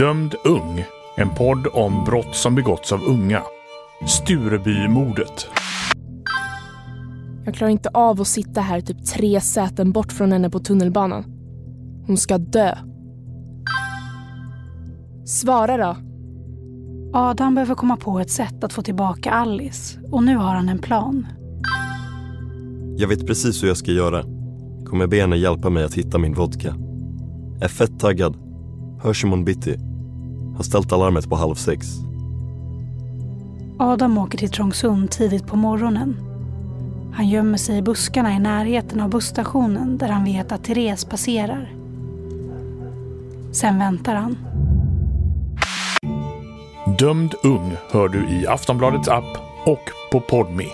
Dömd ung, en podd om brott som begåtts av unga. Sturebymordet. Jag klarar inte av att sitta här typ tre säten bort från henne på tunnelbanan. Hon ska dö. Svara då. Adam behöver komma på ett sätt att få tillbaka Alice och nu har han en plan. Jag vet precis hur jag ska göra. Kommer be henne hjälpa mig att hitta min vodka. Är fett taggad. Hörs imorgon bitti. Har ställt alarmet på halv sex. Adam åker till Trångsund tidigt på morgonen. Han gömmer sig i buskarna i närheten av busstationen där han vet att Therese passerar. Sen väntar han. Dömd ung hör du i Aftonbladets app och på Podme.